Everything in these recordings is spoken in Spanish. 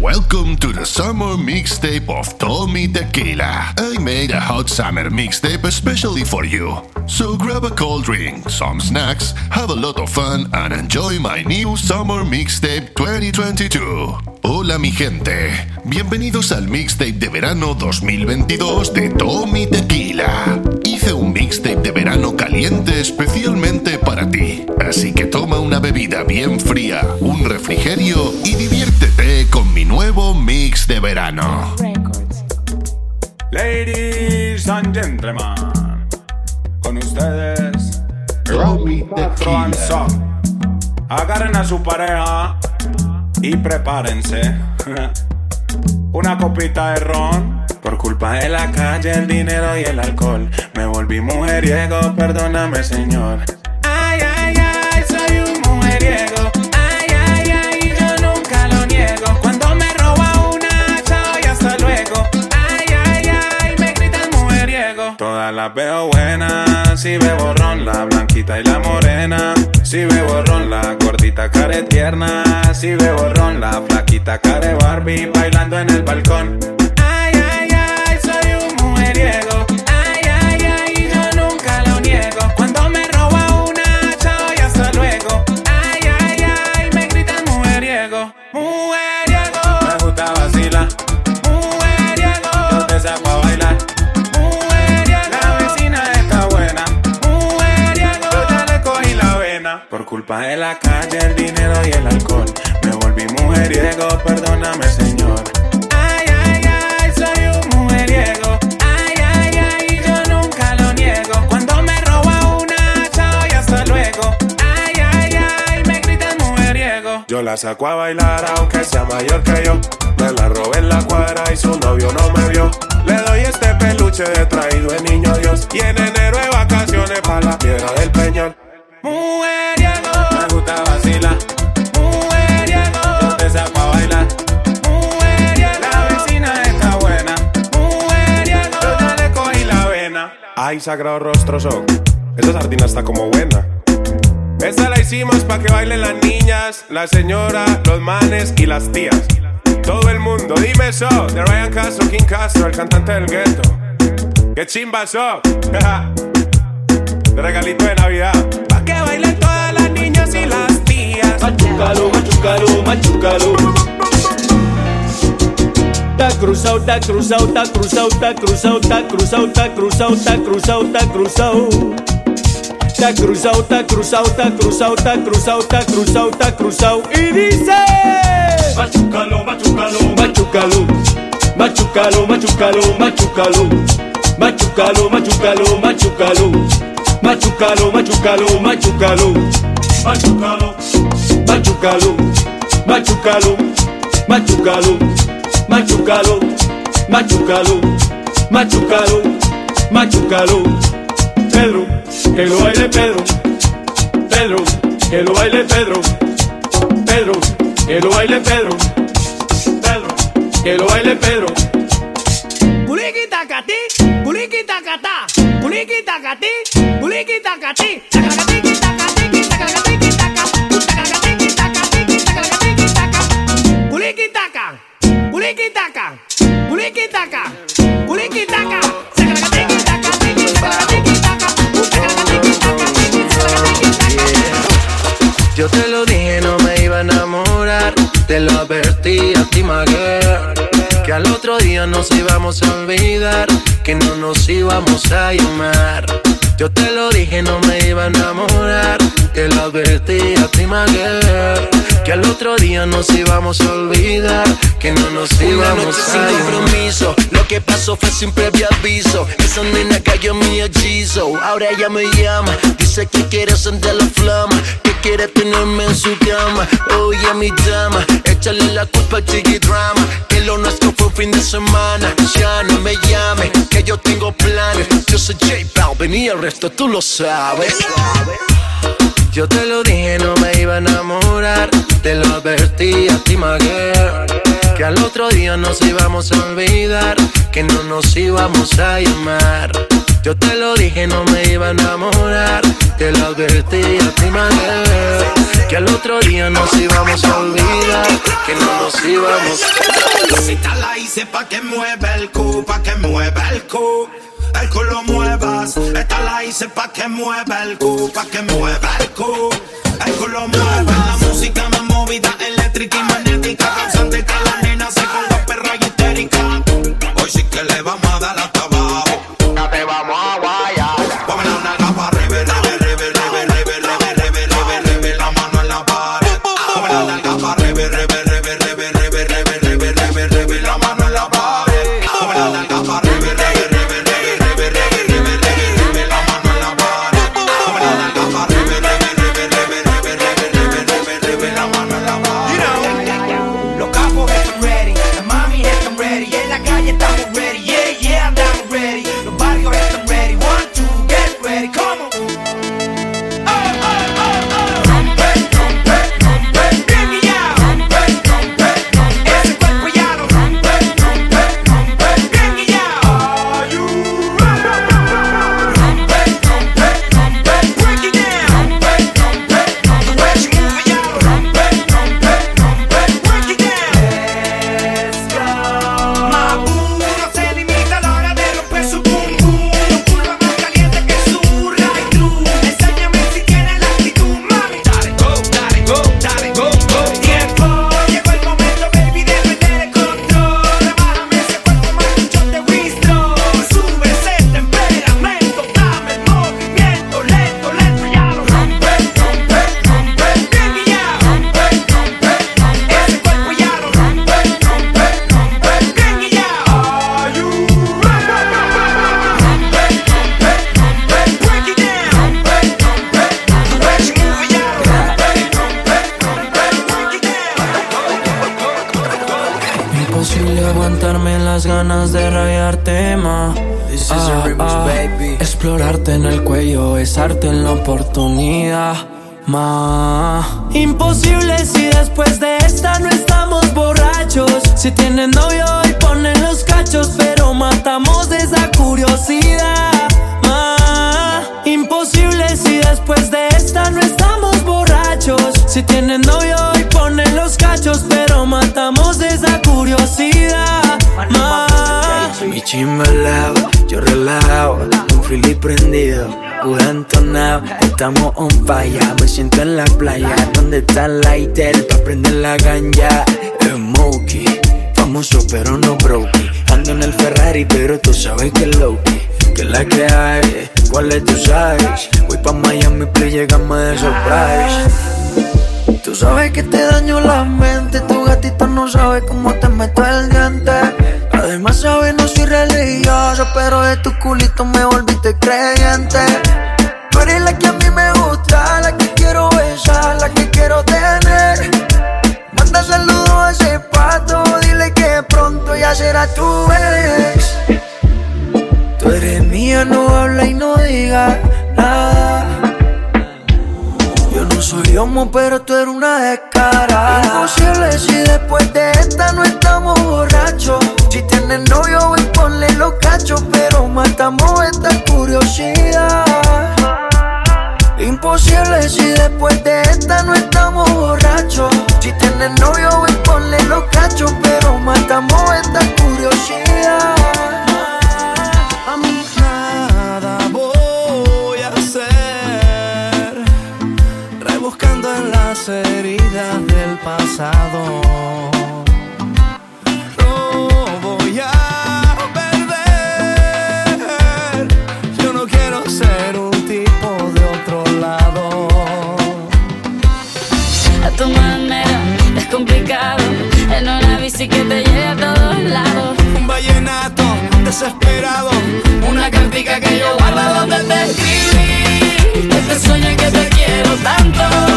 Welcome to the summer mixtape of Tommy Tequila. I made a hot summer mixtape especially for you. So grab a cold drink, some snacks, have a lot of fun, and enjoy my new summer mixtape 2022. Hola mi gente, bienvenidos al mixtape de verano 2022 de Tommy Tequila. Hice un mixtape de verano caliente especialmente para ti. Así que toma una bebida bien fría, un refrigerio y diviértete con mi nuevo mix de verano. Ladies and gentlemen, con ustedes, Son. Agarren a su pareja y prepárense. Una copita de ron. Por culpa de la calle, el dinero y el alcohol. Me volví mujeriego, perdóname, señor. Ay, ay, ay, soy un mujeriego. Las veo buenas, si bebo ron, la blanquita y la morena. Si bebo ron, la gordita care tierna. Si bebo ron, la flaquita care Barbie bailando en el balcón. Culpa de la calle, el dinero y el alcohol. Me volví mujeriego, perdóname, señor. Ay, ay, ay, soy un mujeriego. Ay, ay, ay, yo nunca lo niego. Cuando me roba una, chao y hasta luego. Ay, ay, ay, me gritan mujeriego. Yo la saco a bailar, aunque sea mayor que yo. Me la robé en la cuadra y su novio no me vio. Le doy este peluche de traído de niño Dios. Y en enero de vacaciones para la piedra del peñón. Mujeriego, Ay, sagrado rostro son. Esa sardina está como buena. Esta la hicimos para que bailen las niñas, la señora, los manes y las tías. Todo el mundo, dime eso. De Ryan Castro, King Castro, el cantante del gueto. ¡Qué chimba eso! De regalito de Navidad. Pa' que bailen todas las niñas y las tías. Machucalo, machucalo, machucalo. tacru sau tacru sau tacru sau tacru sau tacru sau tacru sau tacru sau tacru sau tacru sau tacru sau tacru sau tacru sau tacru sau tacru sau y dice machucalo machucalo machucalo machucalo machucalo machucalo machucalo machucalo machucalo machucalo machucalo machucalo machucalo machucalo machucalo machucalo machucalo, machucalo, machucalo, machucalo. Pedro, que lo baile Pedro. Pedro, que lo baile Pedro. Pedro, que lo baile Pedro. Pedro, que lo baile Pedro. Kuliki takati, kuliki takata, kuliki takati, kuliki takati, día nos íbamos a olvidar. Que no nos íbamos a llamar. Yo te lo dije, no me iba a enamorar. Te lo advertí a ti, Que al otro día nos íbamos a olvidar. Que no nos Una íbamos noche sin a llamar. compromiso. Lo que pasó fue sin previo aviso. Esa nena cayó en mi hechizo. Ahora ella me llama. Dice que quiere encender la flama. Que quiere tenerme en su cama. Oye, mi dama. Échale la culpa al chiqui drama. Que lo nuestro fue un fin de semana. Ya no me llame. Que yo tengo planes. Yo soy J Balvin y el resto tú lo sabes. Yo te lo dije, no me iba a enamorar. Te lo advertí a ti, Que al otro día nos íbamos a olvidar, que no nos íbamos a llamar. Yo te lo dije, no me iba a enamorar. Te lo advertí a ti, Que al otro día nos íbamos a olvidar. Que no nos íbamos a Cita la hice pa' que mueva el cu, pa' que mueva el cu. El cu lo muevas. Esta la hice pa' que mueva el cu, pa' que mueva el cu. El cu lo mueva. La música más movida, eléctrica y Estamos on fire, me siento en la playa Donde está el lighter pa' prender la ganja Smokey, famoso pero no brokey. Ando en el Ferrari pero tú sabes que es Loki Que la que hay, cuál es tu size Voy pa' Miami, please, llegamos de surprise Tú sabes que te daño la mente Tu gatito no sabe cómo te meto el diente Además sabes no soy religioso Pero de tu culito me volviste creyente Tú eres la que a mí me gusta, la que quiero besar, la que quiero tener. Manda saludos a ese pato, dile que pronto ya será tu ex. Tú eres mía, no habla y no diga nada. Soy homo, pero tú eres una descarada. Imposible si después de esta no estamos borrachos. Si tienes novio, voy ponle los cachos, pero matamos esta curiosidad. Imposible si después de esta no estamos borrachos. Si tienes novio, ven ponle los cachos, desesperado, una cartica que yo guardo donde te escribí. Que te sueño que te quiero tanto,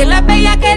que la bella que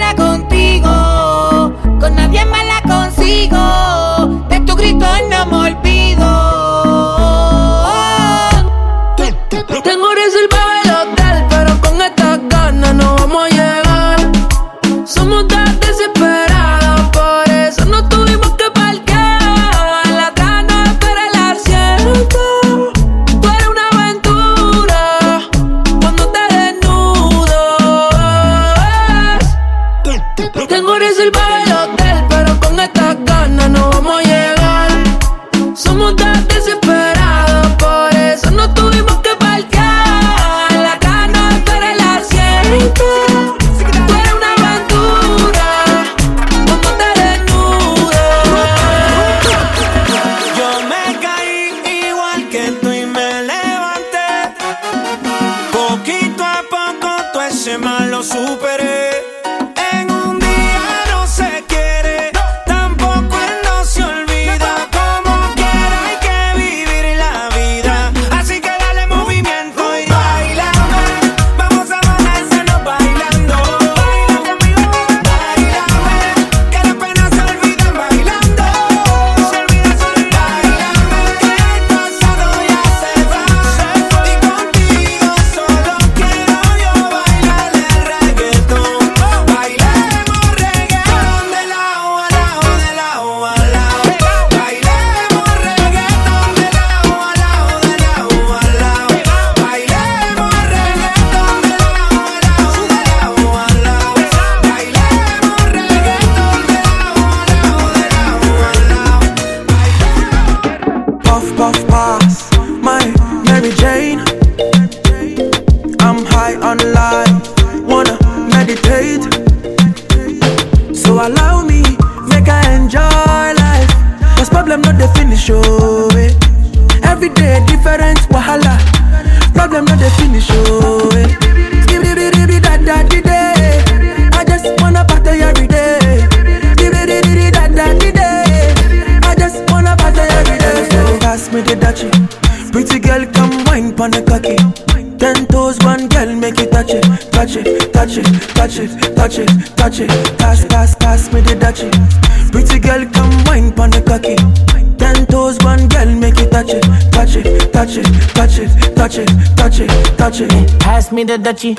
me the duchy.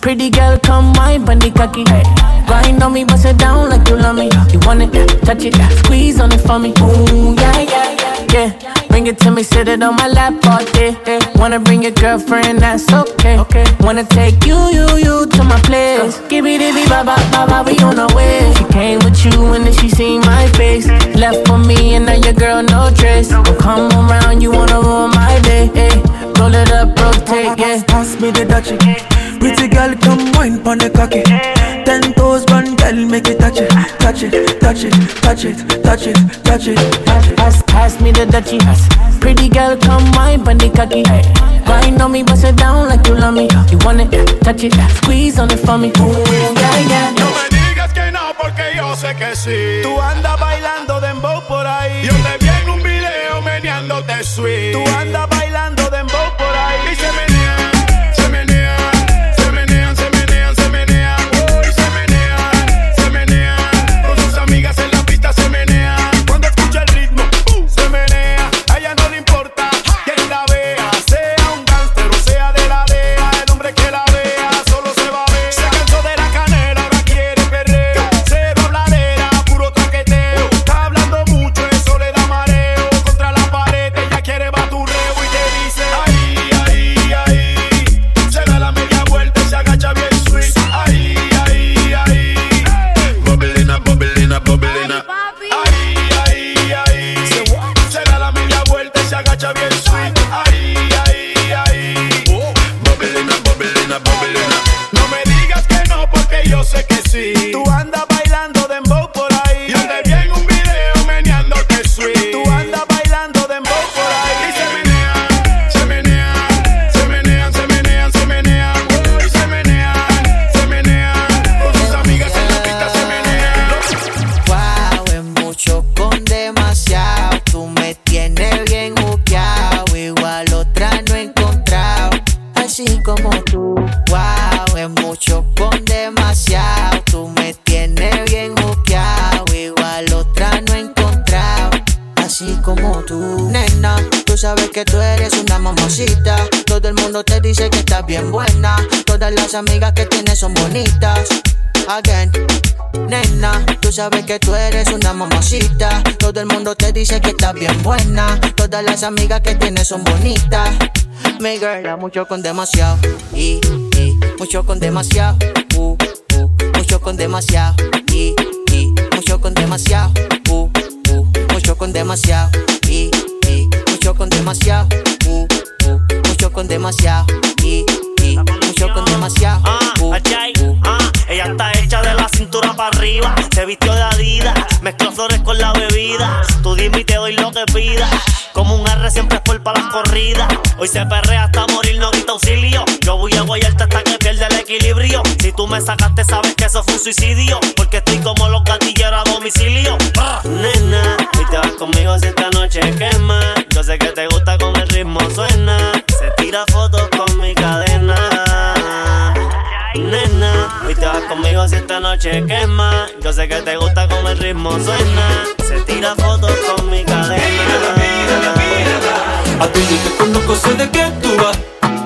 Pretty girl, come my bunny cocky. Grind on me, bust it down like you love me. You want it, touch it, squeeze on it for me. Ooh, yeah, yeah, yeah. Bring it to me, sit it on my lap all day. Wanna bring your girlfriend, that's okay. okay. Wanna take you, you, you to my place. Give me, give me, bye, bye, bye, bye, we on our way. She came with you and then she seen my face. Left for me and now your girl no trace. Don't come around, you wanna ruin my day. Eh roll it up, rotate, yeah. Pass, me the dutchie. Pretty girl, come wine pon the cocky. Ten toes, one girl, make it touch it, touch it, touch it, touch it, touch it, touch it. Pass, pass me the dutchie. Pretty girl, come wine pon the cocky. Grind on me, bust it down like you love me. You want it, touch it, squeeze on it for me. Yeah, yeah. No me digas que no, porque yo sé que sí. Tú andas bailando dembow por ahí. Yo te vi en un video meneándote sweet. Tú andas bonitas. Again. Nena, tú sabes que tú eres una mamacita. Todo el mundo te dice que estás bien buena. Todas las amigas que tienes son bonitas. Mi girl, mucho con demasiado. Y, y, mucho con demasiado. Uh, uh, mucho con demasiado. Y, y, mucho con demasiado. Uh, uh, mucho con demasiado. Y, y, mucho con demasiado. Uh, uh, mucho con demasiado. Y, y, mucho con demasiado. Uh. Ella está hecha de la cintura para arriba. Se vistió de Adidas. Mezcló flores con la bebida. Tú dime y te doy lo que pidas. Como un R siempre es para las corridas. Hoy se perrea hasta morir, no quita auxilio. Yo voy a guayarte hasta que pierda el equilibrio. Si tú me sacaste, sabes que eso fue un suicidio. Porque estoy como los gatilleros a domicilio. Ah, nena, y te vas conmigo si esta noche quema. Yo sé que te gusta con el ritmo suena. Se tira fotos con mi cadena. Nena, hoy te vas conmigo si esta noche quema. Yo sé que te gusta como el ritmo suena. Se tira fotos con mi cadena. A ti yo te conozco, sé de qué tú vas.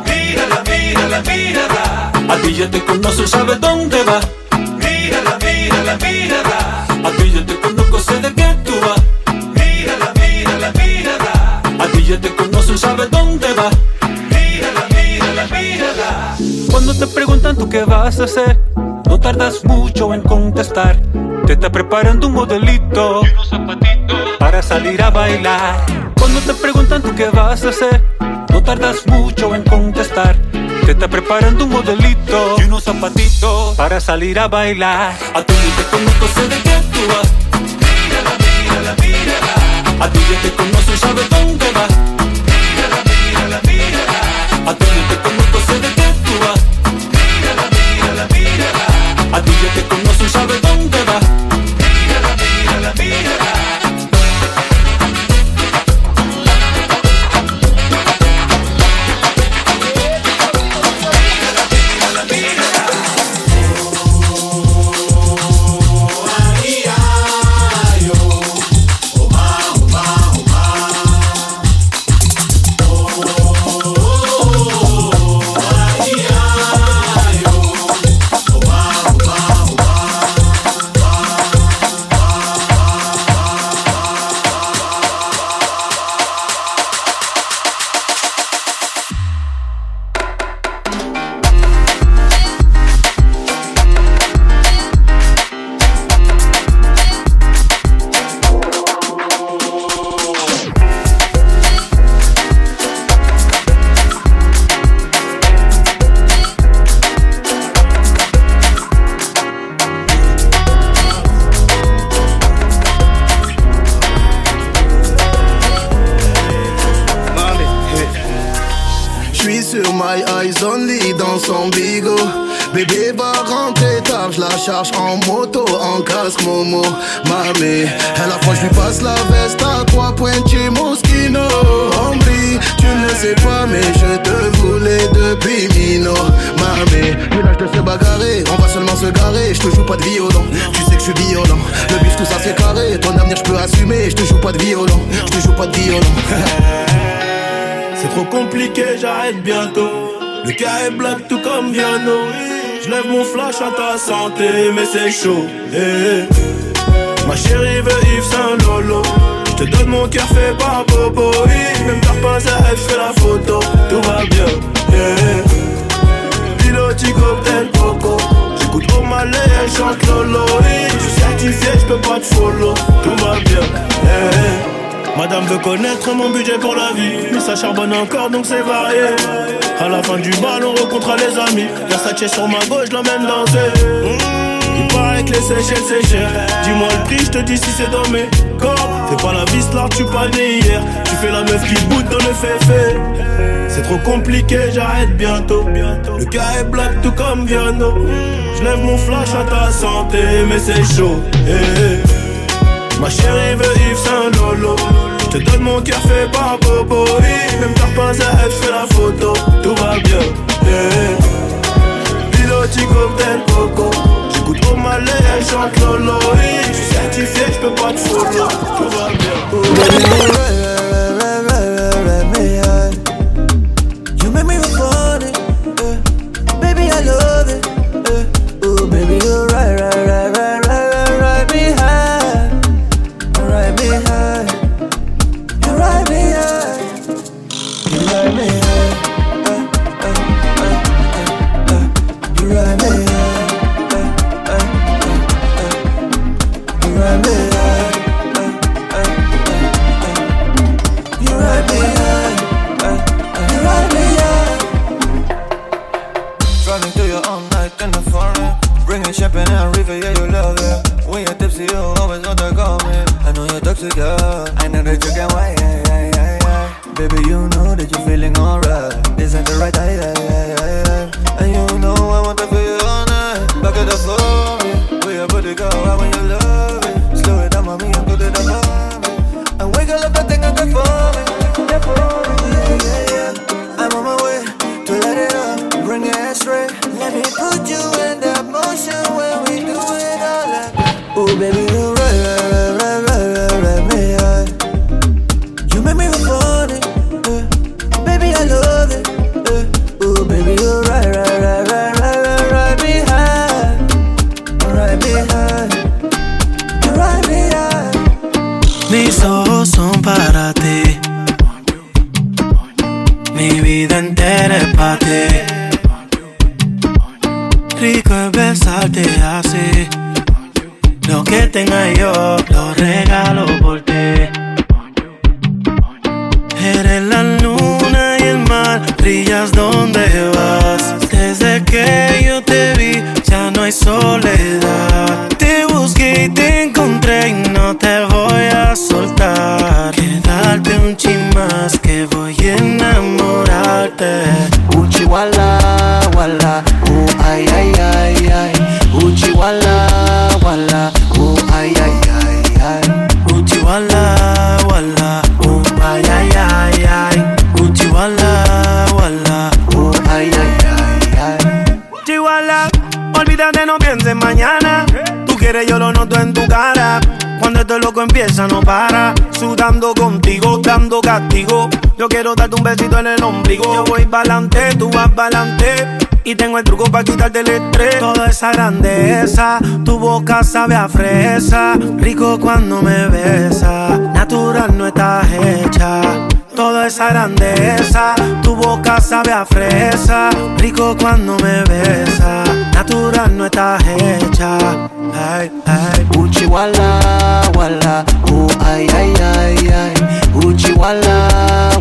Mírala, mírala, mírala. A ti ya te conozco, sabes dónde va. Mírala, mírala, mírala. A ti yo te tú qué vas a hacer, no tardas mucho en contestar. Te está preparando un modelito Y unos zapatitos. para salir a bailar. Cuando te preguntan tú qué vas a hacer, no tardas mucho en contestar. Te está preparando un modelito Y unos zapatitos. para salir a bailar. A ti yo te conozco, sé de qué tú vas. Mírala, mírala, mírala. A ti ya te conozco y sabes dónde vas. Mírala, mírala, mírala. A ti yo te flash à ta santé, mais c'est chaud. eh. Ma chérie veut Yves Saint Lolo. Je te donne mon cœur fait par Bobo. oui. Même t'as pas à elle, fais la photo. Tout va bien. eh. Piloti cocktail coco. J'écoute au malais, elle chante Lolo. Je suis certifié, je peux pas te follow. Tout va bien. Madame veut connaître mon budget pour la vie Mais ça charbonne encore donc c'est varié. À la fin du bal on rencontrera les amis. Versace sur ma gauche, l'emmène danser. Il paraît que les Seychelles c'est cher. Dis-moi le prix, je te dis si c'est dans mes corps. Fais pas la vis là, tu pas né hier. Tu fais la meuf qui boude dans le féfé. C'est trop compliqué, j'arrête bientôt. Le cas est black tout comme Viano. Je lève mon flash à ta santé mais c'est chaud. Eh, eh. Ma chérie veut Yves Saint Lolo Je te donne mon cœur fait par Bobo. Même t'as pas à fais la photo Tout va bien yeah. Piloti cocktail coco J'écoute au malais, elle chante Lolo oui. Je suis certifié, je peux pas te follow Tout va bien ngai yo. Yo quiero darte un besito en el ombligo. Yo voy pa'lante, tú vas pa'lante. Y tengo el truco para quitarte el estrés. Toda esa grandeza, tu boca sabe a fresa. Rico cuando me besa, natural no estás hecha. Toda esa grandeza, tu boca sabe a fresa. Rico cuando me besa, natural no estás hecha. Ay, ay. Uchi wala wala, oh ay ay ay ay. Uchi wala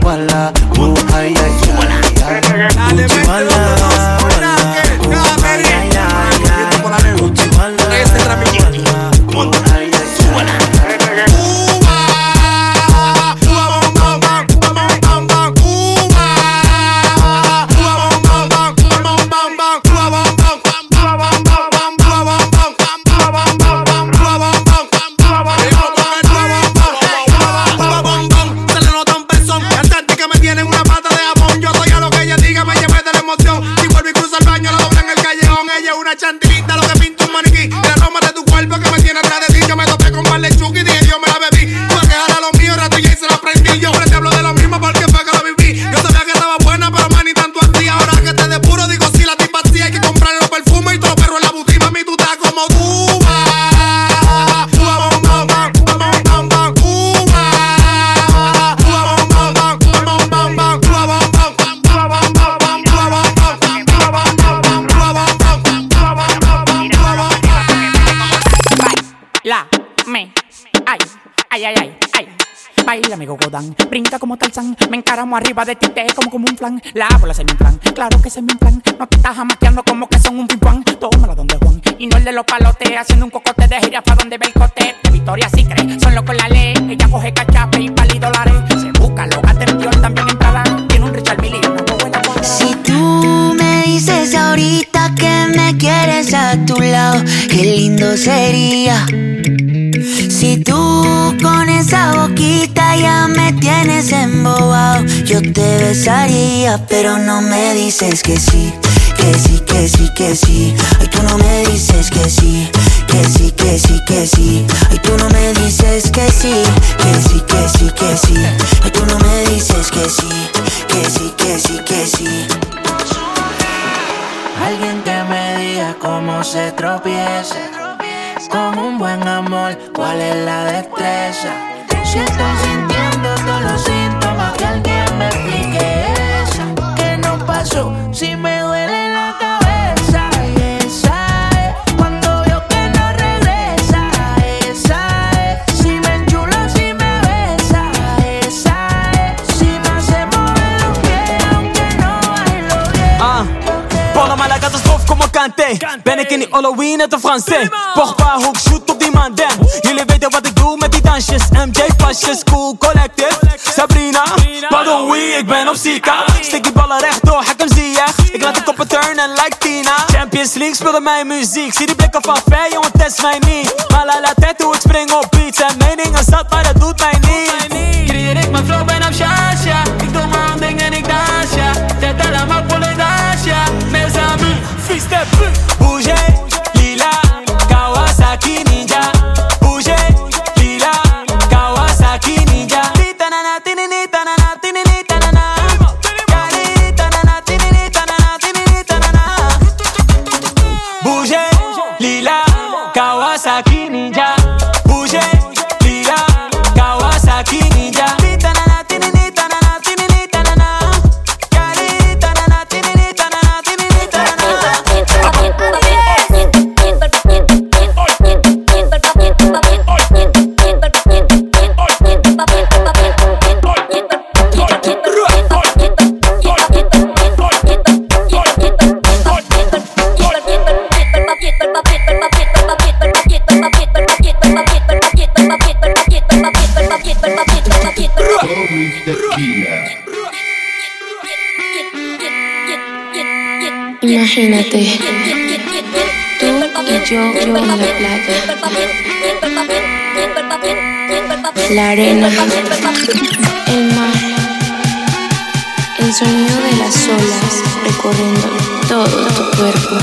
wala, oh ay ay ay ay. Uchi wala wala, oh ay ay ay ay. Uchi wala, como Tarzán Me encaramo arriba de ti, te como como un flan La bola se me plan, claro que se me plan. No te estás jamaqueando como que son un pimpán Tómala donde Juan, y no el de los palotes Haciendo un cocote de gira pa' donde ve el cote. De Victoria sí cree, son locos la ley. Ella coge cachape y pali dólares. Se busca en Dior, también en Prada Tiene un Richard Mille y una Si tú me dices ahorita que me quieres a tu lado, qué lindo sería. Si tú con esa boquita ya me tienes embobado, yo te besaría, pero no me dices que sí, que sí, que sí, que sí. Ay, tú no me dices que sí, que sí, que sí, que sí. Ay, tú no me dices que sí, que sí, que sí, que sí. Ay, tú no me dices que sí, que sí, que sí, que sí. Alguien que me diga cómo se tropieza Con un buen amor, cuál es la destreza Si estoy sintiendo todos los síntomas Que alguien me explique eso ¿Qué nos pasó? Si me Ben et in die Halloween net een Fransé. Pogba, hoek, shoot op die man, damn. Jullie weten wat ik doe met die dansjes. MJ pasjes, cool, collective. Sabrina, pardon, oui, ik ben op Zika. Stik die ballen rechtdoor, hek hem zie je. Ik laat de koppen turnen like Tina. Champions League speelde mijn muziek. Zie die blikken van ver, jongen, test mij niet. Maar la la tête hoe ik spring op beats. En meningen zat, maar dat doet mij niet. Creëer ik mijn flow, ben op chance, lila, Kawasaki Ninja. Imagínate, tú y yo, yo en la playa, la arena, el mar, el sonido de las olas recorriendo todo tu cuerpo.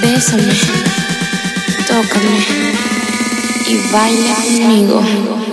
Bésame, tócame y baila conmigo.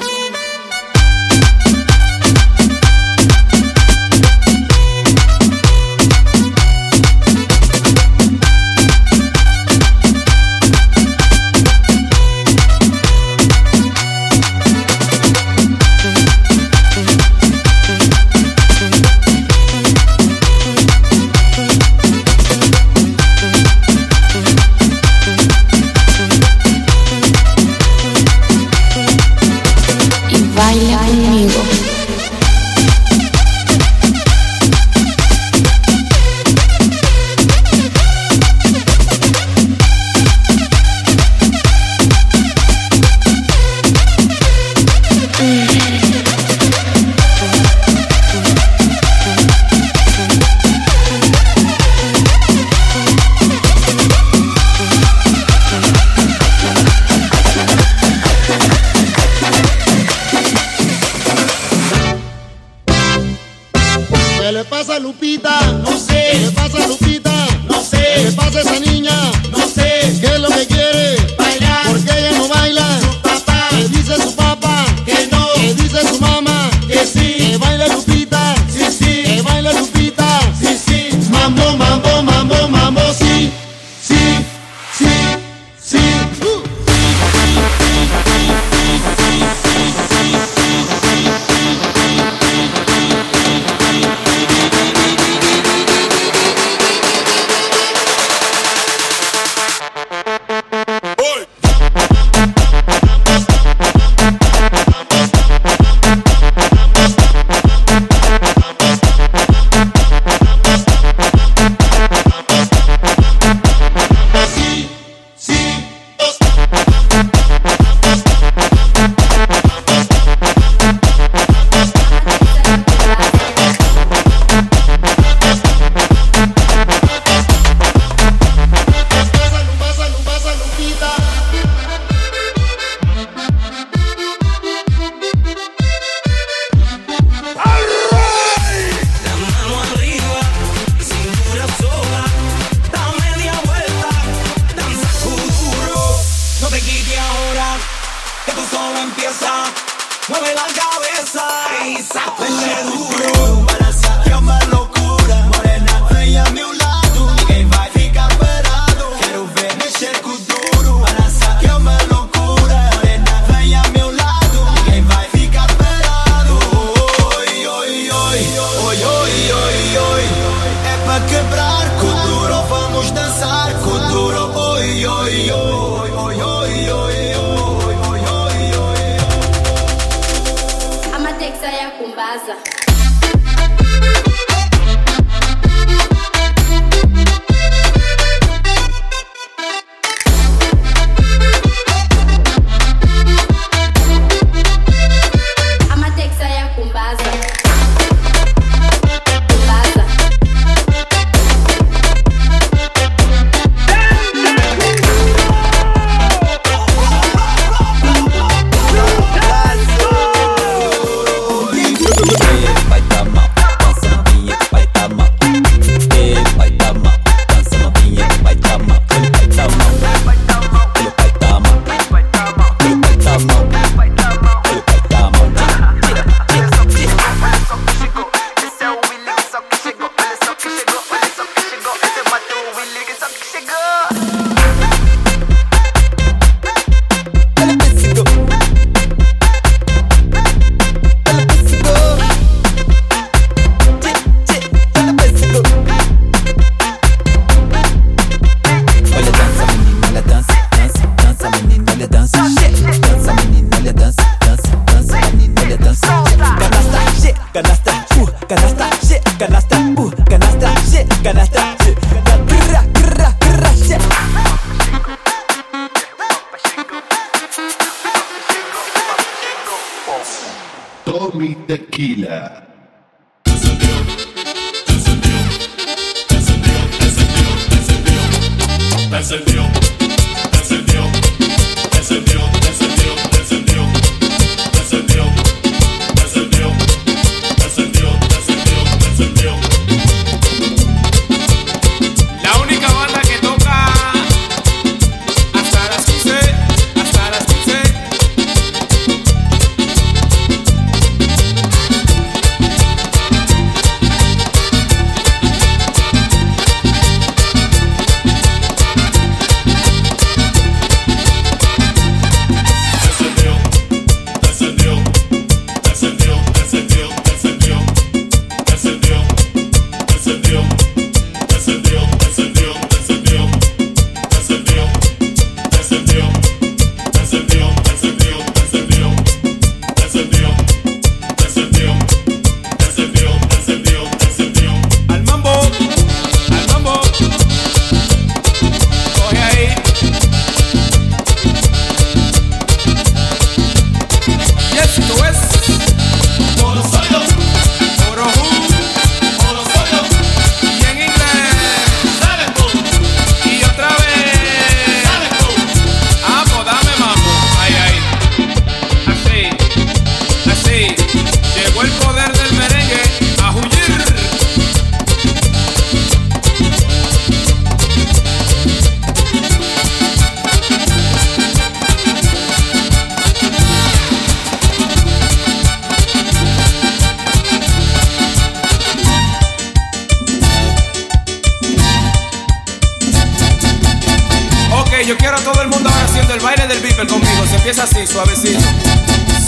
yo quiero a todo el mundo ahora haciendo el baile del beeper conmigo. Se empieza así, suavecito,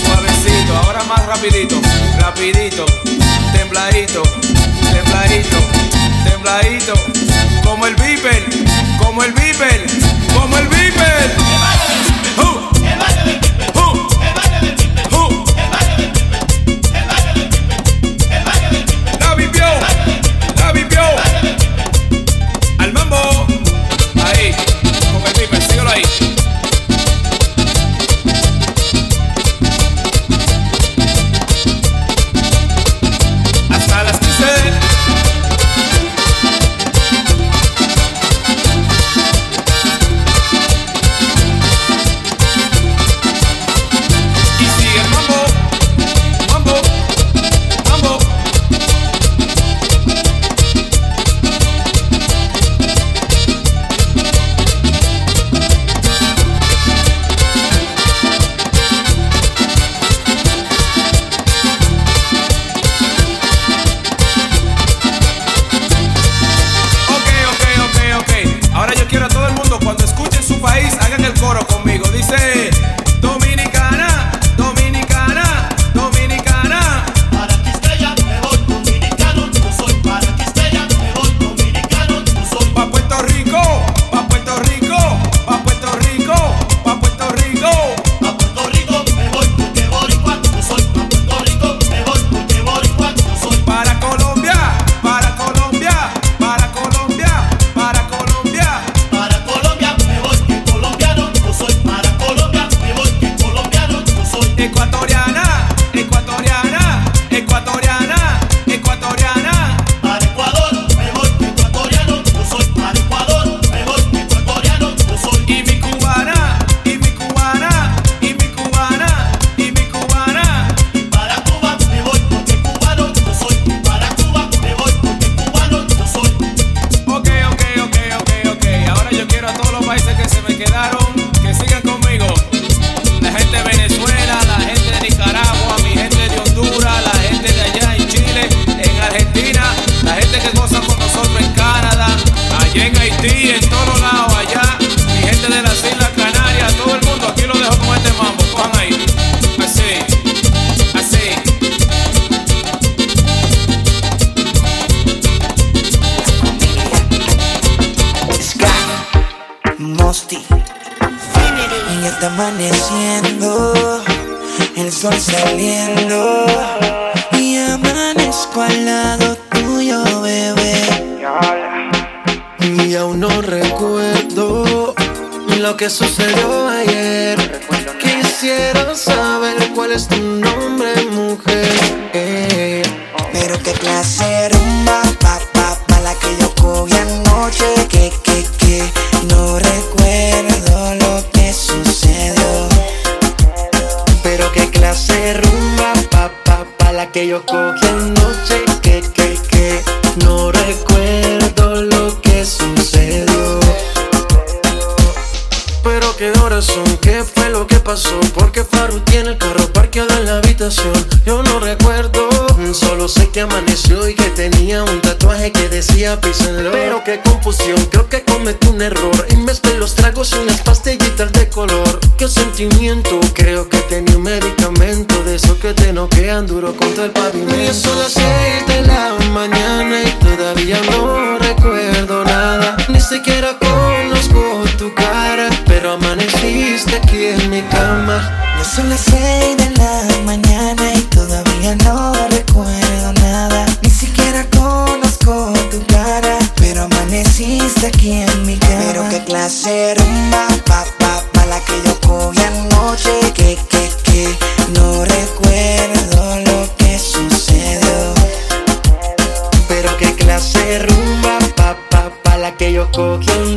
suavecito. Ahora más rapidito, rapidito, tembladito, tembladito, tembladito. Como el beeper, como el beeper, como el beeper. sol saliendo. Los tragos unas pastillitas de color. Qué sentimiento, creo que tenía un medicamento de eso que te noquean duro contra el pavimento. Y son las seis de la mañana y todavía no recuerdo nada. Ni siquiera conozco tu cara, pero amaneciste aquí en mi cama. Ya son las seis de la mañana y todavía no recuerdo nada. Ni siquiera conozco tu cara, pero amaneciste aquí en clase rumba, pa, pa, pa, la que yo cogí anoche, que, que, que, no recuerdo lo que sucedió. Pero qué clase rumba, pa, pa, pa, la que yo cogí anoche,